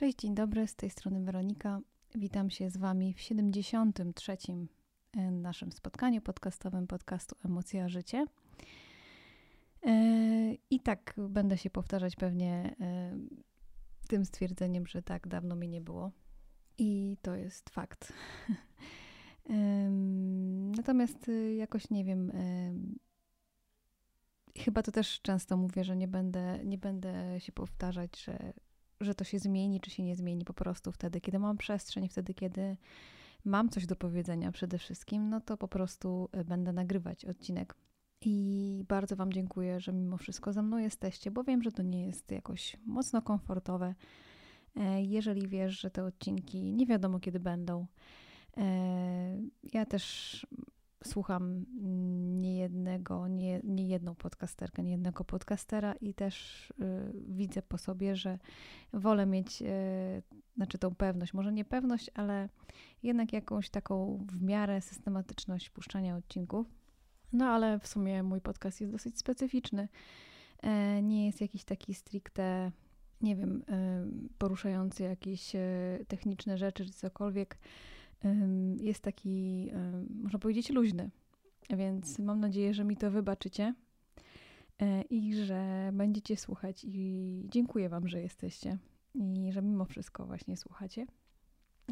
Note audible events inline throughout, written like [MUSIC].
Cześć, dzień dobry, z tej strony Weronika. Witam się z Wami w 73. E, naszym spotkaniu podcastowym podcastu Emocja Życie. E, I tak będę się powtarzać pewnie e, tym stwierdzeniem, że tak dawno mi nie było. I to jest fakt. [LAUGHS] Natomiast jakoś nie wiem, chyba to też często mówię, że nie będę, nie będę się powtarzać, że że to się zmieni, czy się nie zmieni po prostu wtedy, kiedy mam przestrzeń, wtedy, kiedy mam coś do powiedzenia przede wszystkim, no to po prostu e, będę nagrywać odcinek. I bardzo Wam dziękuję, że mimo wszystko ze mną jesteście, bo wiem, że to nie jest jakoś mocno komfortowe. E, jeżeli wiesz, że te odcinki nie wiadomo kiedy będą, e, ja też słucham niejednego, nie, nie jedną podcasterkę, nie jednego podcastera i też y, widzę po sobie, że wolę mieć, y, znaczy tą pewność, może nie pewność, ale jednak jakąś taką w miarę systematyczność puszczania odcinków. No ale w sumie mój podcast jest dosyć specyficzny. E, nie jest jakiś taki stricte, nie wiem, y, poruszający jakieś e, techniczne rzeczy czy cokolwiek jest taki, można powiedzieć, luźny. Więc mam nadzieję, że mi to wybaczycie e, i że będziecie słuchać. I dziękuję Wam, że jesteście i że mimo wszystko właśnie słuchacie.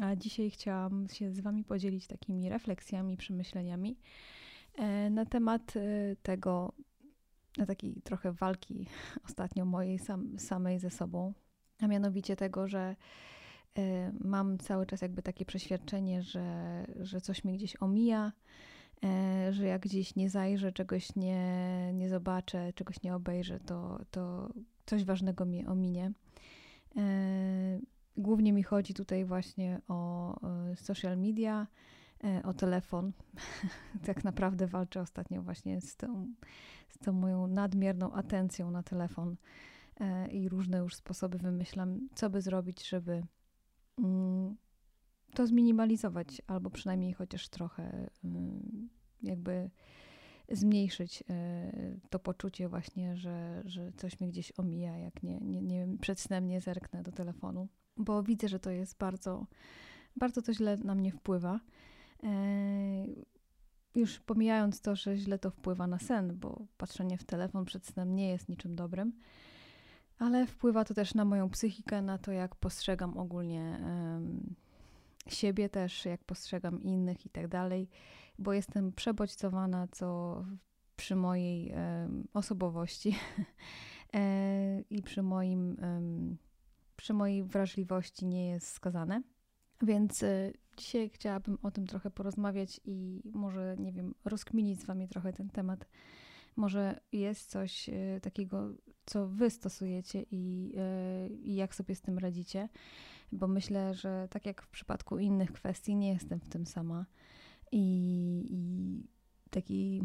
A dzisiaj chciałam się z Wami podzielić takimi refleksjami, przemyśleniami e, na temat e, tego, na takiej trochę walki ostatnio mojej sam, samej ze sobą, a mianowicie tego, że mam cały czas jakby takie przeświadczenie, że, że coś mi gdzieś omija, y, że jak gdzieś nie zajrzę, czegoś nie, nie zobaczę, czegoś nie obejrzę, to, to coś ważnego mi ominie. Y, głównie mi chodzi tutaj właśnie o social media, o telefon. [LAUGHS] tak naprawdę walczę ostatnio właśnie z tą, z tą moją nadmierną atencją na telefon i różne już sposoby wymyślam, co by zrobić, żeby to zminimalizować, albo przynajmniej chociaż trochę mm, jakby zmniejszyć e, to poczucie właśnie, że, że coś mnie gdzieś omija, jak nie, nie, nie wiem, przed snem nie zerknę do telefonu, bo widzę, że to jest bardzo, bardzo to źle na mnie wpływa. E, już pomijając to, że źle to wpływa na sen, bo patrzenie w telefon przed snem nie jest niczym dobrym, ale wpływa to też na moją psychikę, na to, jak postrzegam ogólnie siebie też, jak postrzegam innych i tak dalej, bo jestem przebodźcowana, co przy mojej osobowości [LAUGHS] e, i przy moim przy mojej wrażliwości nie jest skazane. Więc y, dzisiaj chciałabym o tym trochę porozmawiać i może, nie wiem, rozkminić z Wami trochę ten temat może jest coś e, takiego, co wy stosujecie i, e, i jak sobie z tym radzicie, bo myślę, że tak jak w przypadku innych kwestii, nie jestem w tym sama. I, i taki,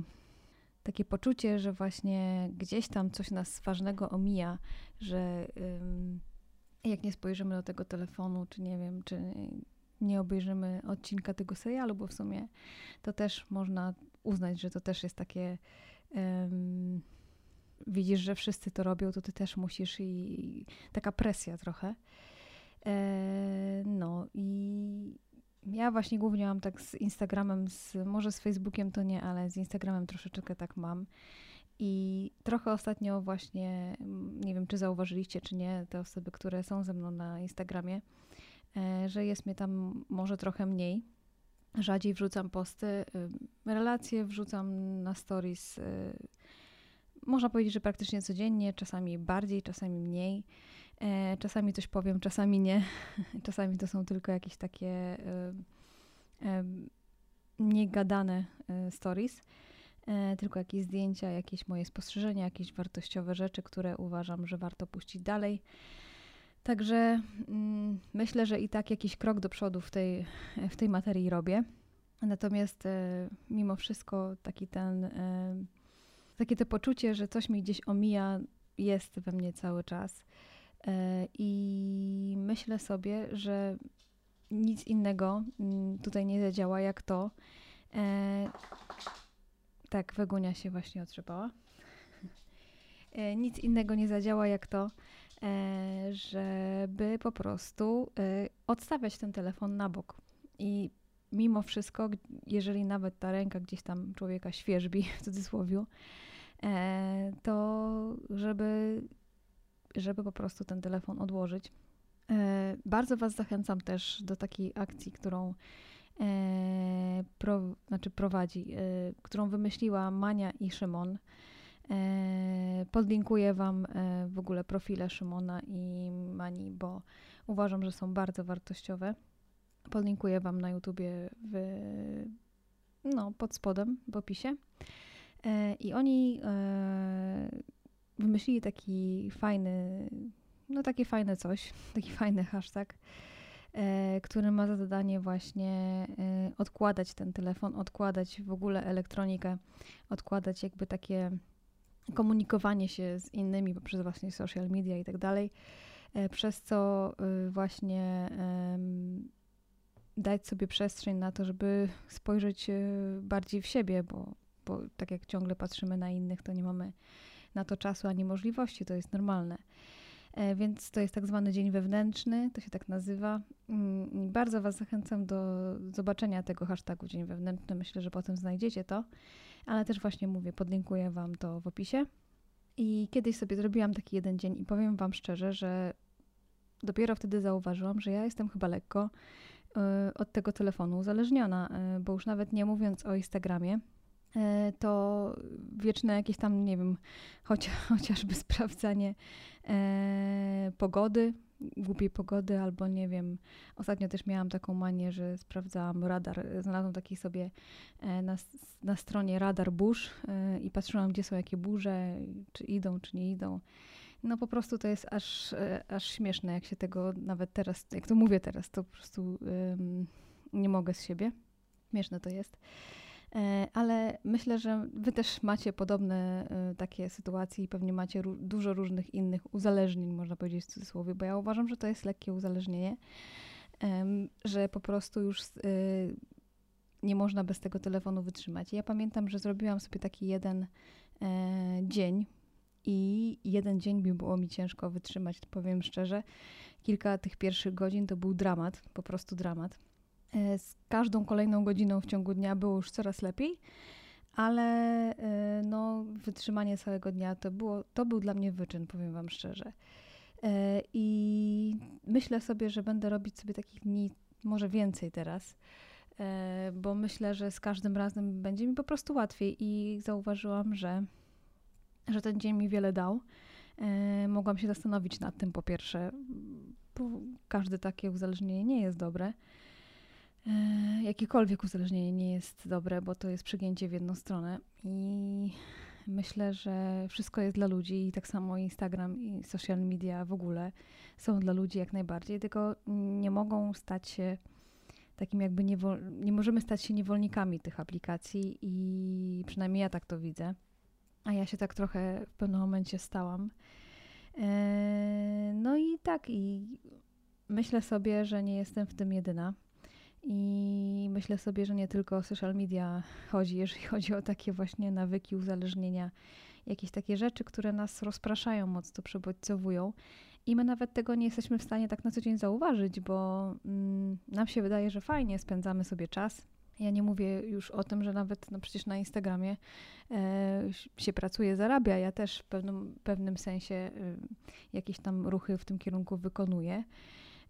takie poczucie, że właśnie gdzieś tam coś nas ważnego omija, że jak nie spojrzymy do tego telefonu, czy nie wiem, czy nie obejrzymy odcinka tego serialu, bo w sumie to też można uznać, że to też jest takie widzisz, że wszyscy to robią, to ty też musisz i, i taka presja trochę. E, no i ja właśnie głównie mam tak z Instagramem, z, może z Facebookiem to nie, ale z Instagramem troszeczkę tak mam. I trochę ostatnio właśnie, nie wiem czy zauważyliście, czy nie, te osoby, które są ze mną na Instagramie, e, że jest mnie tam może trochę mniej rzadziej wrzucam posty. Y, relacje wrzucam na stories. Y, można powiedzieć, że praktycznie codziennie, czasami bardziej, czasami mniej. E, czasami coś powiem, czasami nie. [LAUGHS] Czasami to są tylko jakieś takie y, niegadane stories, e, tylko jakieś zdjęcia, jakieś moje spostrzeżenia, jakieś wartościowe rzeczy, które uważam, że warto puścić dalej. Także mm, myślę, że i tak jakiś krok do przodu w tej, w tej materii robię. Natomiast e, mimo wszystko taki ten, e, takie to poczucie, że coś mi gdzieś omija, jest we mnie cały czas. E, I myślę sobie, że nic innego mm, tutaj nie zadziała jak to. E, tak, Wegunia się właśnie otrzepała. [LAUGHS] E, nic innego nie zadziała jak to, żeby po prostu odstawiać ten telefon na bok. I mimo wszystko, jeżeli nawet ta ręka gdzieś tam człowieka świeżbi, [LAUGHS] w cudzysłowie, to żeby, żeby po prostu ten telefon odłożyć. Bardzo Was zachęcam też do takiej akcji, którą e, pro, znaczy prowadzi, e, którą wymyśliła Mania i Szymon. E, podlinkuję Wam e, w ogóle profile Szymona i Mani, bo uważam, że są bardzo wartościowe. Podlinkuję Wam na YouTubie w, no, pod spodem w opisie. E, I oni wymyślili taki fajny, no takie fajne coś, [LAUGHS] taki fajny hashtag, który ma za zadanie właśnie odkładać ten telefon, odkładać w ogóle elektronikę, odkładać jakby takie komunikowanie się z innymi poprzez właśnie social media i tak dalej, e, przez co właśnie dać sobie przestrzeń na to, żeby spojrzeć bardziej w siebie, bo, bo tak jak ciągle patrzymy na innych, to nie mamy na to czasu ani możliwości, to jest normalne. E, więc to jest tak zwany dzień wewnętrzny, to się tak nazywa. Mm, bardzo Was zachęcam do zobaczenia tego hashtagu dzień wewnętrzny. Myślę, że potem znajdziecie to, ale też właśnie mówię, podlinkuję Wam to w opisie. I kiedyś sobie zrobiłam taki jeden dzień i powiem Wam szczerze, że dopiero wtedy zauważyłam, że ja jestem chyba lekko y, od tego telefonu uzależniona, y, bo już nawet nie mówiąc o Instagramie, E, to wieczne jakieś tam, nie wiem, choć, [LAUGHS] chociażby sprawdzanie pogody, głupiej pogody, albo nie wiem, ostatnio też miałam taką manię, że sprawdzałam radar, znalazłam taki sobie e, na, na stronie radar burz e, i patrzyłam, gdzie są jakie burze, czy idą, czy nie idą. No po prostu to jest aż, e, aż śmieszne, jak się tego nawet teraz, jak to mówię teraz, to po prostu nie mogę z siebie. Śmieszne to jest. E, ale myślę, że wy też macie podobne e, takie sytuacje i pewnie macie dużo różnych innych uzależnień, można powiedzieć w cudzysłowie, bo ja uważam, że to jest lekkie uzależnienie, że po prostu już e, nie można bez tego telefonu wytrzymać. Ja pamiętam, że zrobiłam sobie taki jeden dzień i jeden dzień by było mi ciężko wytrzymać, powiem szczerze. Kilka tych pierwszych godzin to był dramat, po prostu dramat. E, z każdą kolejną godziną w ciągu dnia było już coraz lepiej, ale e, no, wytrzymanie całego dnia to, było, to był dla mnie wyczyn, powiem Wam szczerze. E, I myślę sobie, że będę robić sobie takich dni może więcej teraz, bo myślę, że z każdym razem będzie mi po prostu łatwiej i zauważyłam, że, że ten dzień mi wiele dał. Mogłam się zastanowić nad tym po pierwsze, bo każde takie uzależnienie nie jest dobre. E, jakiekolwiek uzależnienie nie jest dobre, bo to jest przegięcie w jedną stronę. I myślę, że wszystko jest dla ludzi i tak samo Instagram i social media w ogóle są dla ludzi jak najbardziej, tylko nie mogą stać się takim jakby niewol- nie możemy stać się niewolnikami tych aplikacji i przynajmniej ja tak to widzę. A ja się tak trochę w pewnym momencie stałam. E, no i tak, i myślę sobie, że nie jestem w tym jedyna. I myślę sobie, że nie tylko o social media chodzi, jeżeli [LAUGHS] chodzi o takie właśnie nawyki, uzależnienia, jakieś takie rzeczy, które nas rozpraszają mocno, przebodźcowują. I my nawet tego nie jesteśmy w stanie tak na co dzień zauważyć, bo mm, nam się wydaje, że fajnie spędzamy sobie czas. Ja nie mówię już o tym, że nawet no przecież na Instagramie e, się pracuje, zarabia. Ja też w pewnym, pewnym sensie e, jakieś tam ruchy w tym kierunku wykonuję.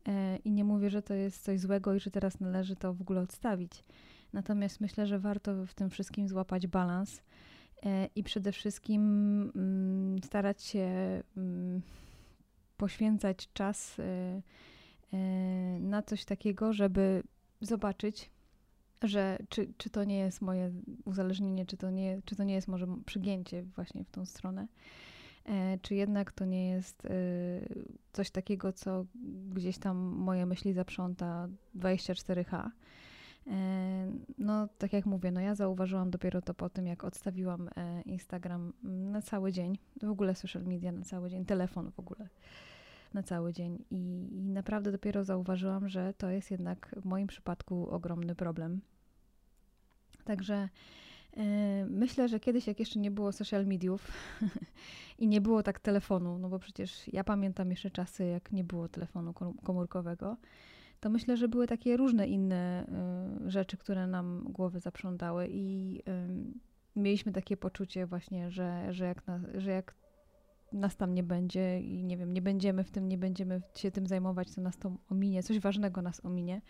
E, I nie mówię, że to jest coś złego i że teraz należy to w ogóle odstawić. Natomiast myślę, że warto w tym wszystkim złapać balans e, i przede wszystkim mm, starać się mm, poświęcać czas e, na coś takiego, żeby zobaczyć, że czy, czy to nie jest moje uzależnienie, czy to nie, czy to nie jest może przygięcie właśnie w tą stronę. Czy jednak to nie jest coś takiego, co gdzieś tam moje myśli zaprząta 24H. E, no, tak jak mówię, no ja zauważyłam dopiero to po tym, jak odstawiłam Instagram na cały dzień, w ogóle social media na cały dzień, telefon w ogóle na cały dzień. I, I, naprawdę dopiero zauważyłam, że to jest jednak w moim przypadku ogromny problem. Także Myślę, że kiedyś, jak jeszcze nie było social mediów [LAUGHS] i nie było tak telefonu, no bo przecież ja pamiętam jeszcze czasy, jak nie było telefonu komórkowego, to myślę, że były takie różne inne y, rzeczy, które nam głowy zaprzątały i mieliśmy takie poczucie właśnie, że, że, jak na, że jak nas tam nie będzie i nie wiem, nie będziemy w tym, nie będziemy się tym zajmować, to nas to ominie, coś ważnego nas ominie.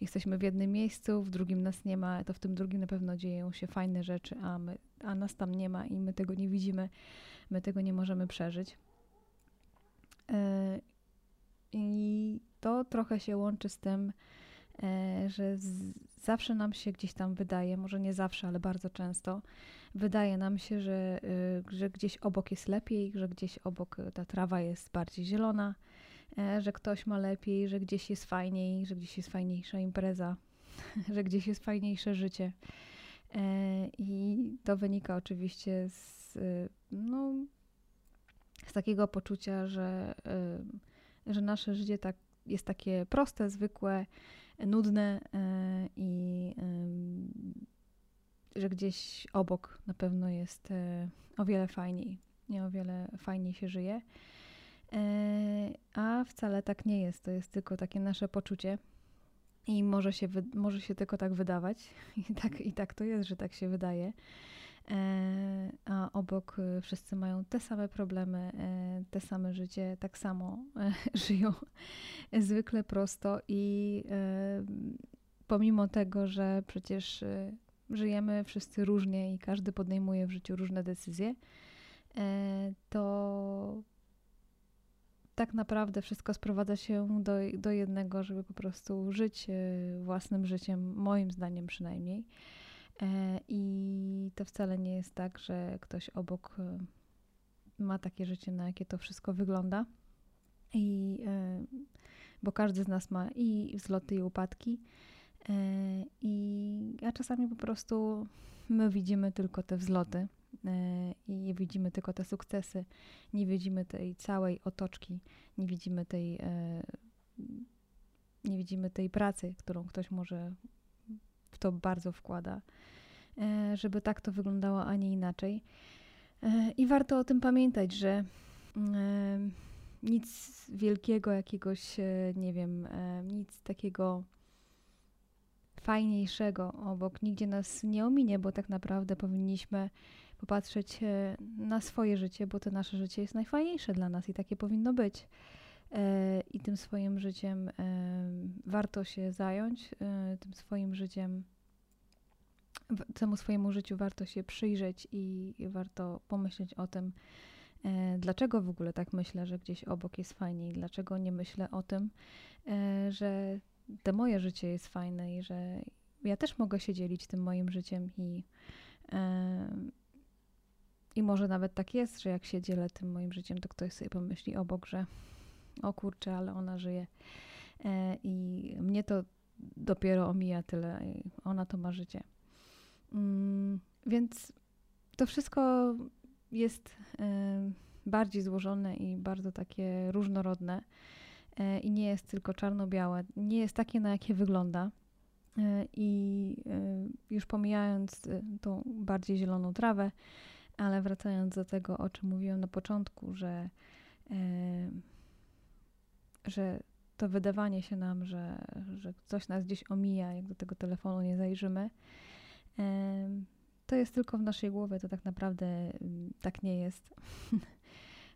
Jesteśmy w jednym miejscu, w drugim nas nie ma, to w tym drugim na pewno dzieją się fajne rzeczy, a, my, a nas tam nie ma i my tego nie widzimy, my tego nie możemy przeżyć. Yy, I to trochę się łączy z tym, yy, że z, zawsze nam się gdzieś tam wydaje, może nie zawsze, ale bardzo często, wydaje nam się, że, y, że gdzieś obok jest lepiej, że gdzieś obok ta trawa jest bardziej zielona, e, że ktoś ma lepiej, że gdzieś jest fajniej, że gdzieś jest fajniejsza impreza, [LAUGHS] że gdzieś jest fajniejsze życie. E, I to wynika oczywiście z, y, no, z takiego poczucia, że, że nasze życie tak, jest takie proste, zwykłe, nudne e, i że gdzieś obok na pewno jest e, o wiele fajniej, nie o wiele fajniej się żyje. E, a wcale tak nie jest. To jest tylko takie nasze poczucie. I może się, może się tylko tak wydawać. [LAUGHS] I tak, I tak to jest, że tak się wydaje. E, a obok wszyscy mają te same problemy, te same życie, tak samo [LAUGHS] żyją [LAUGHS] zwykle prosto i pomimo tego, że przecież żyjemy wszyscy różnie i każdy podejmuje w życiu różne decyzje, e, to tak naprawdę wszystko sprowadza się do, do jednego, żeby po prostu żyć e, własnym życiem, moim zdaniem przynajmniej. E, I to wcale nie jest tak, że ktoś obok ma takie życie, na jakie to wszystko wygląda. I, bo każdy z nas ma i wzloty, i upadki. E, I a czasami po prostu my widzimy tylko te wzloty e, i widzimy tylko te sukcesy, nie widzimy tej całej otoczki, nie widzimy tej, e, nie widzimy tej pracy, którą ktoś może w to bardzo wkłada, żeby tak to wyglądało, a nie inaczej. I warto o tym pamiętać, że nic wielkiego, jakiegoś, nie wiem, nic takiego fajniejszego obok nigdzie nas nie ominie, bo tak naprawdę powinniśmy popatrzeć e, na swoje życie, bo to nasze życie jest najfajniejsze dla nas i takie powinno być. E, I tym swoim życiem e, warto się zająć, tym swoim życiem, temu swojemu życiu warto się przyjrzeć i warto pomyśleć o tym, dlaczego w ogóle tak myślę, że gdzieś obok jest fajniej, dlaczego nie myślę o tym, że to moje życie jest fajne i że ja też mogę się dzielić tym moim życiem i, i może nawet tak jest, że jak się dzielę tym moim życiem, to ktoś sobie pomyśli obok, że o kurczę, ale ona żyje yy, i mnie to dopiero omija tyle, ona to ma życie. Yy, więc to wszystko jest bardziej złożone i bardzo takie różnorodne. E, i nie jest tylko czarno-białe, nie jest takie, na jakie wygląda. E, I e, już pomijając tą bardziej zieloną trawę, ale wracając do tego, o czym mówiłam na początku, że, że to wydawanie się nam, że, że coś nas gdzieś omija, jak do tego telefonu nie zajrzymy, to jest tylko w naszej głowie, to tak naprawdę tak nie jest. [LAUGHS]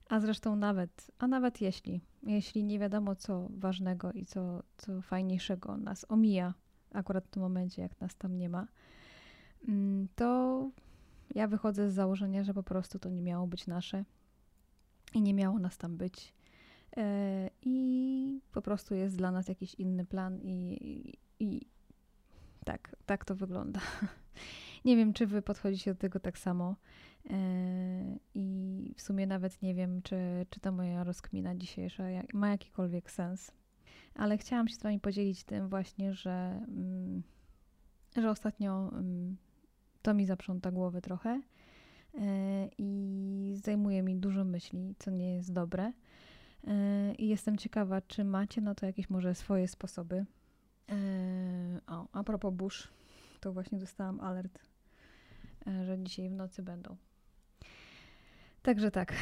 A zresztą nawet, a nawet jeśli, jeśli nie wiadomo co ważnego i co, co fajniejszego nas omija akurat w tym momencie, jak nas tam nie ma, mm, to ja wychodzę z założenia, że po prostu to nie miało być nasze i nie miało nas tam być. E, I po prostu jest dla nas jakiś inny plan, i, i, i tak, tak to wygląda. [LAUGHS] Nie wiem, czy wy podchodzicie do tego tak samo. E, I w sumie nawet nie wiem, czy, czy ta moja rozkmina dzisiejsza ma jakikolwiek sens. Ale chciałam się z wami podzielić tym właśnie, że, mm, że ostatnio mm, to mi zaprząta głowę trochę e, i zajmuje mi dużo myśli, co nie jest dobre. E, I jestem ciekawa, czy macie na to jakieś może swoje sposoby. O, a propos burz, to właśnie dostałam alert e, że dzisiaj w nocy będą. Także tak. [LAUGHS]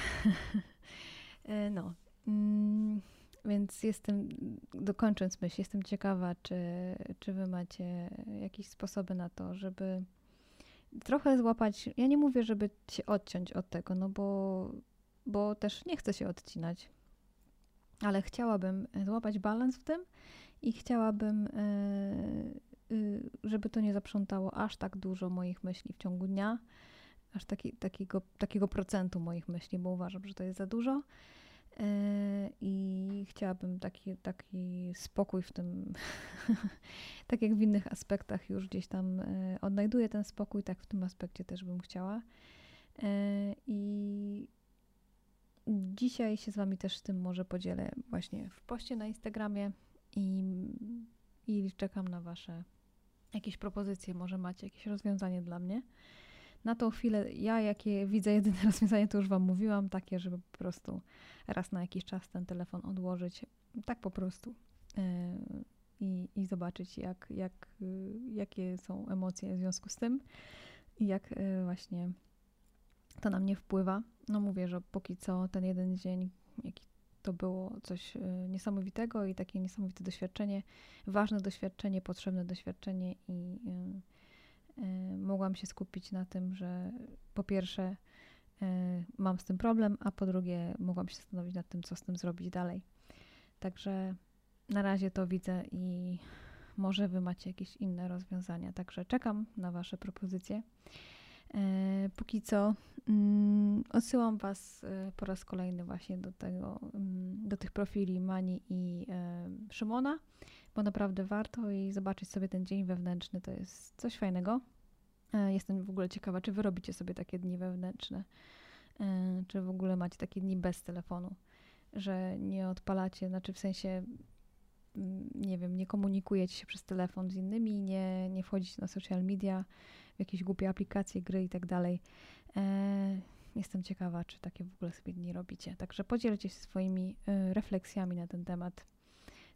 E, no. Mm, więc jestem, dokończąc myśl, jestem ciekawa, czy, czy wy macie jakieś sposoby na to, żeby trochę złapać. Ja nie mówię, żeby się odciąć od tego, no bo, bo też nie chcę się odcinać. Ale chciałabym złapać balans w tym i chciałabym, e, y, żeby to nie zaprzątało aż tak dużo moich myśli w ciągu dnia, aż taki, takiego, takiego procentu moich myśli, bo uważam, że to jest za dużo. E, I chciałabym taki, taki spokój w tym, [LAUGHS] tak jak w innych aspektach już gdzieś tam e, odnajduję ten spokój, tak w tym aspekcie też bym chciała. I dzisiaj się z Wami też tym może podzielę właśnie w poście na Instagramie i, i czekam na Wasze jakieś propozycje, może macie jakieś rozwiązanie dla mnie. Na tą chwilę ja jakie widzę [LAUGHS] jedyne rozwiązanie, to już Wam mówiłam, takie, żeby po prostu raz na jakiś czas ten telefon odłożyć, tak po prostu. Yy, i, i zobaczyć, jak, jak, jakie są emocje w związku z tym i jak yy, właśnie to na mnie wpływa. No mówię, że póki co ten jeden dzień, jaki to było coś y, niesamowitego i takie niesamowite doświadczenie, ważne doświadczenie, potrzebne doświadczenie i mogłam się skupić na tym, że po pierwsze mam z tym problem, a po drugie mogłam się zastanowić nad tym, co z tym zrobić dalej. Także na razie to widzę i może wy macie jakieś inne rozwiązania. Także czekam na wasze propozycje. E, póki co mm, odsyłam Was e, po raz kolejny właśnie do tego, mm, do tych profili Mani i e, Szymona, bo naprawdę warto i zobaczyć sobie ten dzień wewnętrzny, to jest coś fajnego. Jestem w ogóle ciekawa, czy Wy robicie sobie takie dni wewnętrzne, czy w ogóle macie takie dni bez telefonu, że nie odpalacie, znaczy w sensie mm, nie wiem, nie komunikujecie się przez telefon z innymi, nie, nie wchodzicie na social media, jakieś głupie aplikacje, gry i tak dalej. E, jestem ciekawa, czy takie w ogóle sobie nie robicie. Także podzielcie się swoimi refleksjami na ten temat.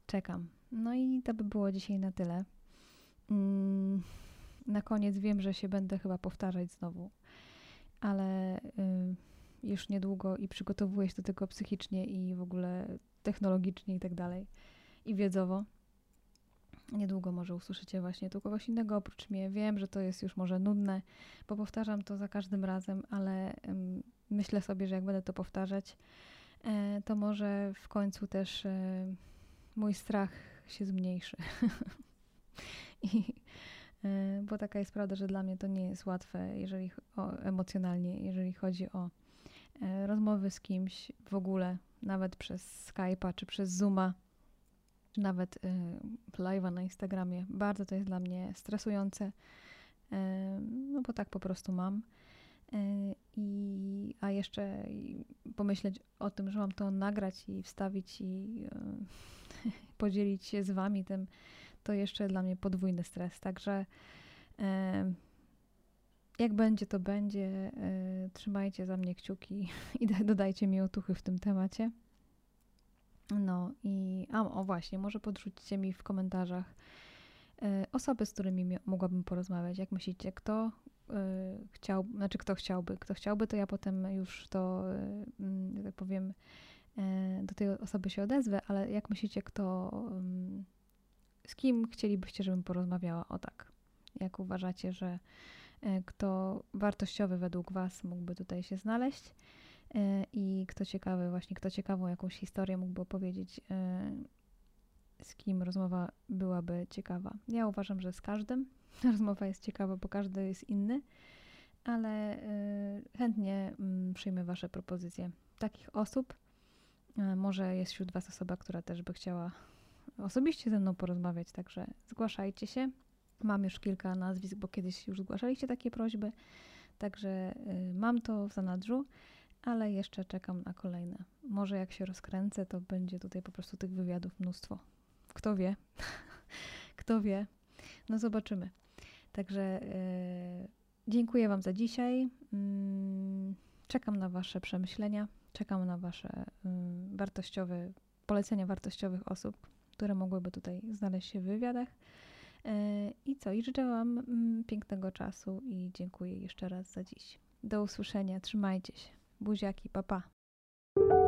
Czekam. No i to by było dzisiaj na tyle. Mm, na koniec wiem, że się będę chyba powtarzać znowu, ale y, już niedługo i przygotowuję się do tego psychicznie i w ogóle technologicznie i tak dalej i wiedzowo. Niedługo może usłyszycie właśnie tu kogoś innego oprócz mnie. Wiem, że to jest już może nudne, bo powtarzam to za każdym razem, ale myślę sobie, że jak będę to powtarzać, e, to może w końcu też e, mój strach się zmniejszy. [LAUGHS] I, e, bo taka jest prawda, że dla mnie to nie jest łatwe, jeżeli o, emocjonalnie, jeżeli chodzi o e, rozmowy z kimś w ogóle, nawet przez Skype'a czy przez Zooma czy nawet y, live'a na Instagramie. Bardzo to jest dla mnie stresujące, no bo tak po prostu mam. I, a jeszcze pomyśleć o tym, że mam to nagrać i wstawić i [LAUGHS] podzielić się z wami tym, to jeszcze dla mnie podwójny stres. Także jak będzie, to będzie. Y, trzymajcie za mnie kciuki [LAUGHS] i [LAUGHS] dodajcie mi otuchy w tym temacie. No i a, o właśnie, może podrzućcie mi w komentarzach y, osoby, z którymi mogłabym porozmawiać. Jak myślicie, kto y, chciał, znaczy kto chciałby, kto chciałby, to ja potem już to, y, tak powiem, do tej osoby się odezwę, ale jak myślicie, kto, z kim chcielibyście, żebym porozmawiała? O tak. Jak uważacie, że kto wartościowy według Was mógłby tutaj się znaleźć? E, I kto ciekawy, właśnie kto ciekawą jakąś historię mógłby opowiedzieć, e, z kim rozmowa byłaby ciekawa. Ja uważam, że z każdym [LAUGHS] rozmowa jest ciekawa, bo każdy jest inny, ale e, chętnie mm, przyjmę Wasze propozycje. Takich osób, może jest wśród Was osoba, która też by chciała osobiście ze mną porozmawiać, także zgłaszajcie się. Mam już kilka nazwisk, bo kiedyś już zgłaszaliście takie prośby, także mam to w zanadrzu ale jeszcze czekam na kolejne. Może jak się rozkręcę, to będzie tutaj po prostu tych wywiadów mnóstwo. Kto wie? [LAUGHS] Kto wie? No zobaczymy. Także yy, dziękuję Wam za dzisiaj. Czekam na Wasze przemyślenia, czekam na Wasze yy, wartościowe, polecenia wartościowych osób, które mogłyby tutaj znaleźć się w wywiadach. E, I co? I życzę Wam mm, pięknego czasu i dziękuję jeszcze raz za dziś. Do usłyszenia, trzymajcie się. Buziaki, papa. Pa.